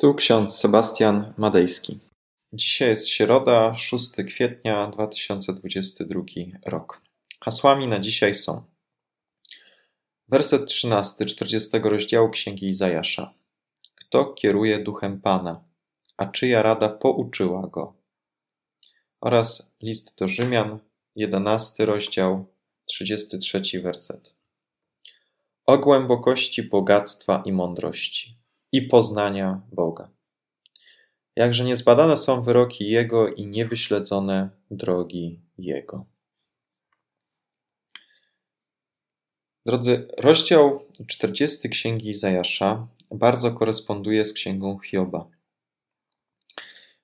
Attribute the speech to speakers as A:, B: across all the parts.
A: Tu ksiądz Sebastian Madejski. Dzisiaj jest środa, 6 kwietnia 2022 rok. Hasłami na dzisiaj są werset 13 40 rozdziału Księgi Izajasza. Kto kieruje duchem Pana, a czyja rada pouczyła go? Oraz list do Rzymian, 11 rozdział, 33 werset. O głębokości bogactwa i mądrości i poznania Boga. Jakże niezbadane są wyroki Jego i niewyśledzone drogi Jego. Drodzy, rozdział 40 Księgi Izajasza bardzo koresponduje z Księgą Hioba.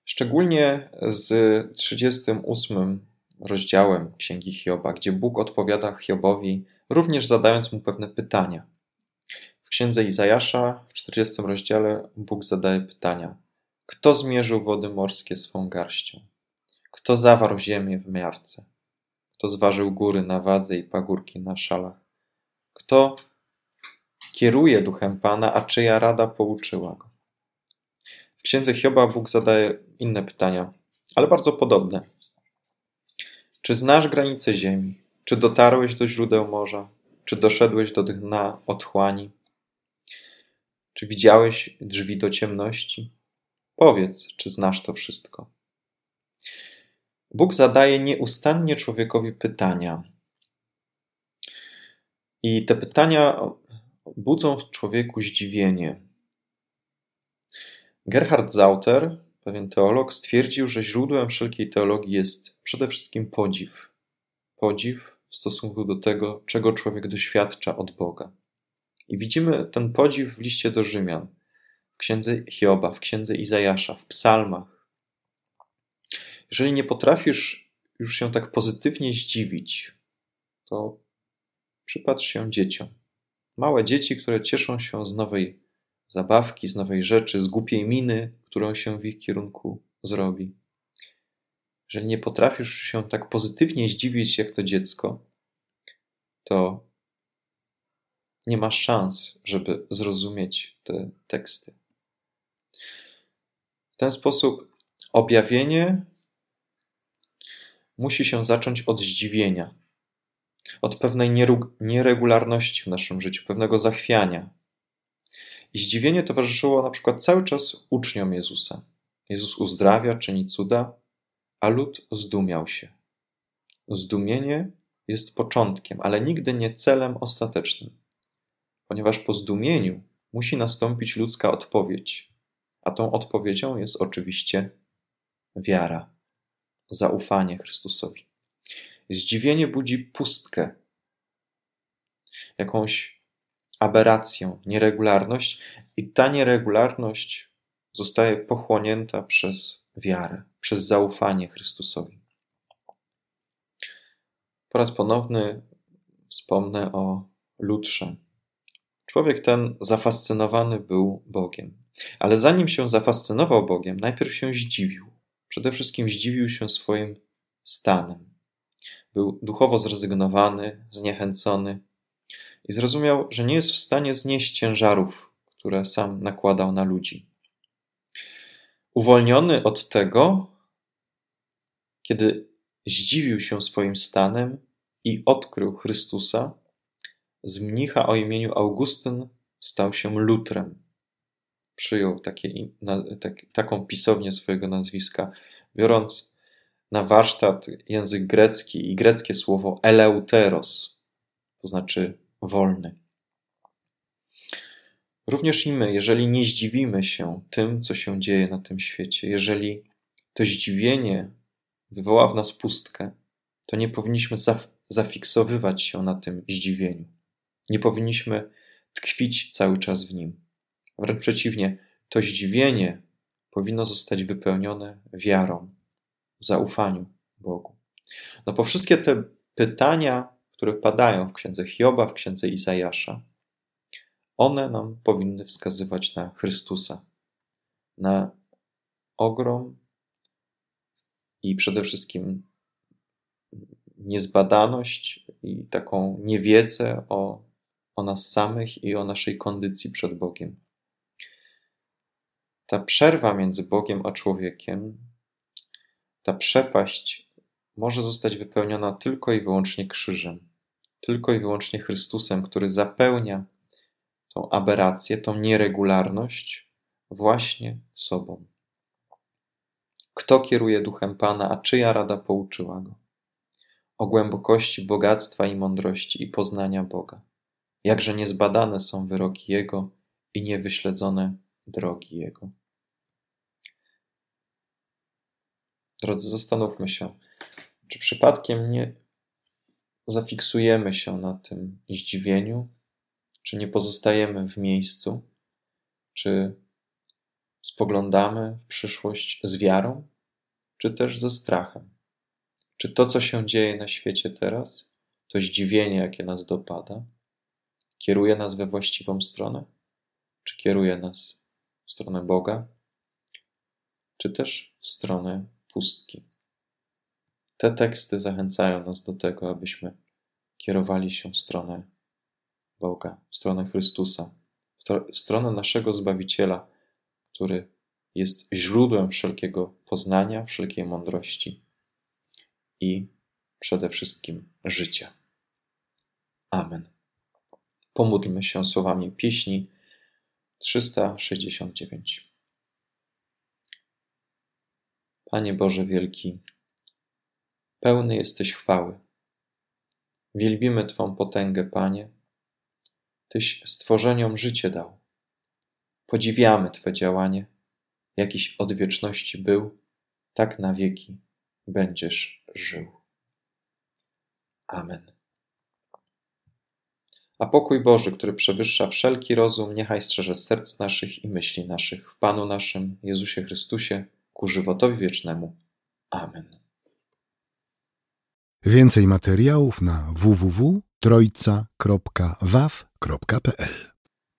A: Szczególnie z 38 rozdziałem Księgi Hioba, gdzie Bóg odpowiada Hiobowi, również zadając mu pewne pytania księdze Izajasza w 40 rozdziale Bóg zadaje pytania: Kto zmierzył wody morskie swą garścią? Kto zawarł ziemię w miarce? Kto zważył góry na wadze i pagórki na szalach? Kto kieruje duchem Pana, a czyja rada pouczyła go? W księdze Hioba Bóg zadaje inne pytania, ale bardzo podobne. Czy znasz granice ziemi? Czy dotarłeś do źródeł morza? Czy doszedłeś do dna otchłani? Czy widziałeś drzwi do ciemności? Powiedz, czy znasz to wszystko. Bóg zadaje nieustannie człowiekowi pytania. I te pytania budzą w człowieku zdziwienie. Gerhard Zauter, pewien teolog, stwierdził, że źródłem wszelkiej teologii jest przede wszystkim podziw. Podziw w stosunku do tego, czego człowiek doświadcza od Boga. I widzimy ten podziw w liście do Rzymian, w księdze Hioba, w księdze Izajasza, w psalmach. Jeżeli nie potrafisz już się tak pozytywnie zdziwić, to przypatrz się dzieciom. Małe dzieci, które cieszą się z nowej zabawki, z nowej rzeczy, z głupiej miny, którą się w ich kierunku zrobi. Jeżeli nie potrafisz się tak pozytywnie zdziwić jak to dziecko, to nie ma szans, żeby zrozumieć te teksty. W ten sposób objawienie musi się zacząć od zdziwienia, od pewnej nieregularności w naszym życiu, pewnego zachwiania. I zdziwienie towarzyszyło na przykład cały czas uczniom Jezusa. Jezus uzdrawia, czyni cuda, a lud zdumiał się. Zdumienie jest początkiem, ale nigdy nie celem ostatecznym ponieważ po zdumieniu musi nastąpić ludzka odpowiedź, a tą odpowiedzią jest oczywiście wiara, zaufanie Chrystusowi. Zdziwienie budzi pustkę, jakąś aberrację, nieregularność, i ta nieregularność zostaje pochłonięta przez wiarę, przez zaufanie Chrystusowi. Po raz ponowny wspomnę o Lutrze, Człowiek ten zafascynowany był Bogiem. Ale zanim się zafascynował Bogiem, najpierw się zdziwił. Przede wszystkim zdziwił się swoim stanem. Był duchowo zrezygnowany, zniechęcony i zrozumiał, że nie jest w stanie znieść ciężarów, które sam nakładał na ludzi. Uwolniony od tego, kiedy zdziwił się swoim stanem i odkrył Chrystusa, z mnicha o imieniu Augustyn stał się Lutrem. Przyjął takie, na, tak, taką pisownię swojego nazwiska, biorąc na warsztat język grecki i greckie słowo eleuteros, to znaczy wolny. Również i my, jeżeli nie zdziwimy się tym, co się dzieje na tym świecie, jeżeli to zdziwienie wywoła w nas pustkę, to nie powinniśmy zaf zafiksowywać się na tym zdziwieniu. Nie powinniśmy tkwić cały czas w nim. Wręcz przeciwnie, to zdziwienie powinno zostać wypełnione wiarą, zaufaniu Bogu. No po wszystkie te pytania, które padają w księdze Hioba, w księdze Izajasza, one nam powinny wskazywać na Chrystusa, na ogrom i przede wszystkim niezbadaność i taką niewiedzę o o nas samych i o naszej kondycji przed Bogiem. ta przerwa między Bogiem a człowiekiem, ta przepaść może zostać wypełniona tylko i wyłącznie krzyżem, tylko i wyłącznie Chrystusem, który zapełnia tą aberrację, tą nieregularność właśnie sobą. Kto kieruje duchem Pana, a czyja rada pouczyła go? O głębokości bogactwa i mądrości i poznania Boga. Jakże niezbadane są wyroki Jego i niewyśledzone drogi Jego. Drodzy, zastanówmy się, czy przypadkiem nie zafiksujemy się na tym zdziwieniu, czy nie pozostajemy w miejscu, czy spoglądamy w przyszłość z wiarą, czy też ze strachem. Czy to, co się dzieje na świecie teraz, to zdziwienie, jakie nas dopada, kieruje nas we właściwą stronę? Czy kieruje nas w stronę Boga, czy też w stronę pustki? Te teksty zachęcają nas do tego, abyśmy kierowali się w stronę Boga, w stronę Chrystusa, w stronę naszego Zbawiciela, który jest źródłem wszelkiego poznania, wszelkiej mądrości i przede wszystkim życia. Amen. Pomódlmy się słowami pieśni 369. Panie Boże Wielki, pełny jesteś chwały. Wielbimy Twą potęgę, Panie. Tyś stworzeniom życie dał. Podziwiamy Twe działanie. Jakiś od wieczności był, tak na wieki będziesz żył. Amen. A pokój Boży, który przewyższa wszelki rozum, niechaj strzeże serc naszych i myśli naszych w Panu naszym Jezusie Chrystusie ku żywotowi wiecznemu. Amen.
B: Więcej materiałów na www.trojca.waw.pl